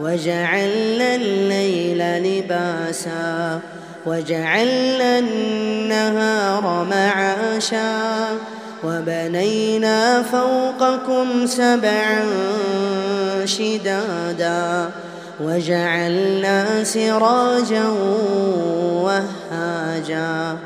وجعلنا الليل لباسا وجعلنا النهار معاشا وبنينا فوقكم سبعا شدادا وجعلنا سراجا وهاجا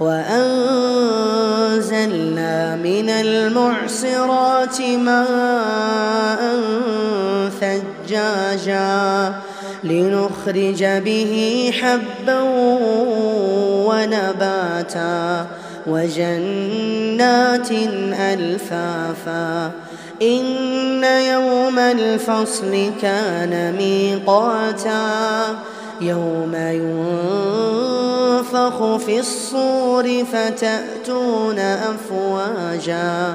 وأنزلنا من المعصرات ماء ثجاجا لنخرج به حبا ونباتا وجنات ألفافا إن يوم الفصل كان ميقاتا يوم ينفخ في الصور فتأتون أفواجا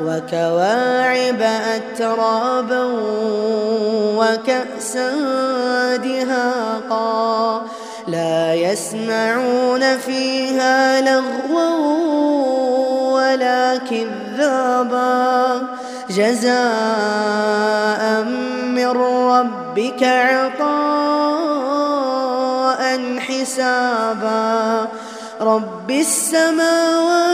وكواعب أترابا وكأسا دهاقا لا يسمعون فيها لغوا ولا كذابا جزاء من ربك عطاء حسابا رب السماوات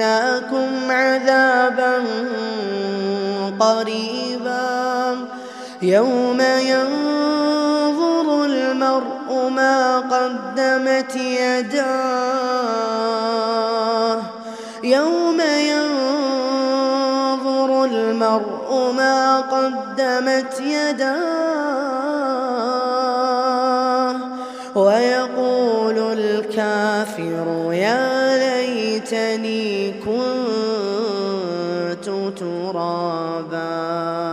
أنذرناكم عذابا قريبا يوم ينظر المرء ما قدمت يداه يوم ينظر المرء ما قدمت يداه يا ليتني كنت ترابا.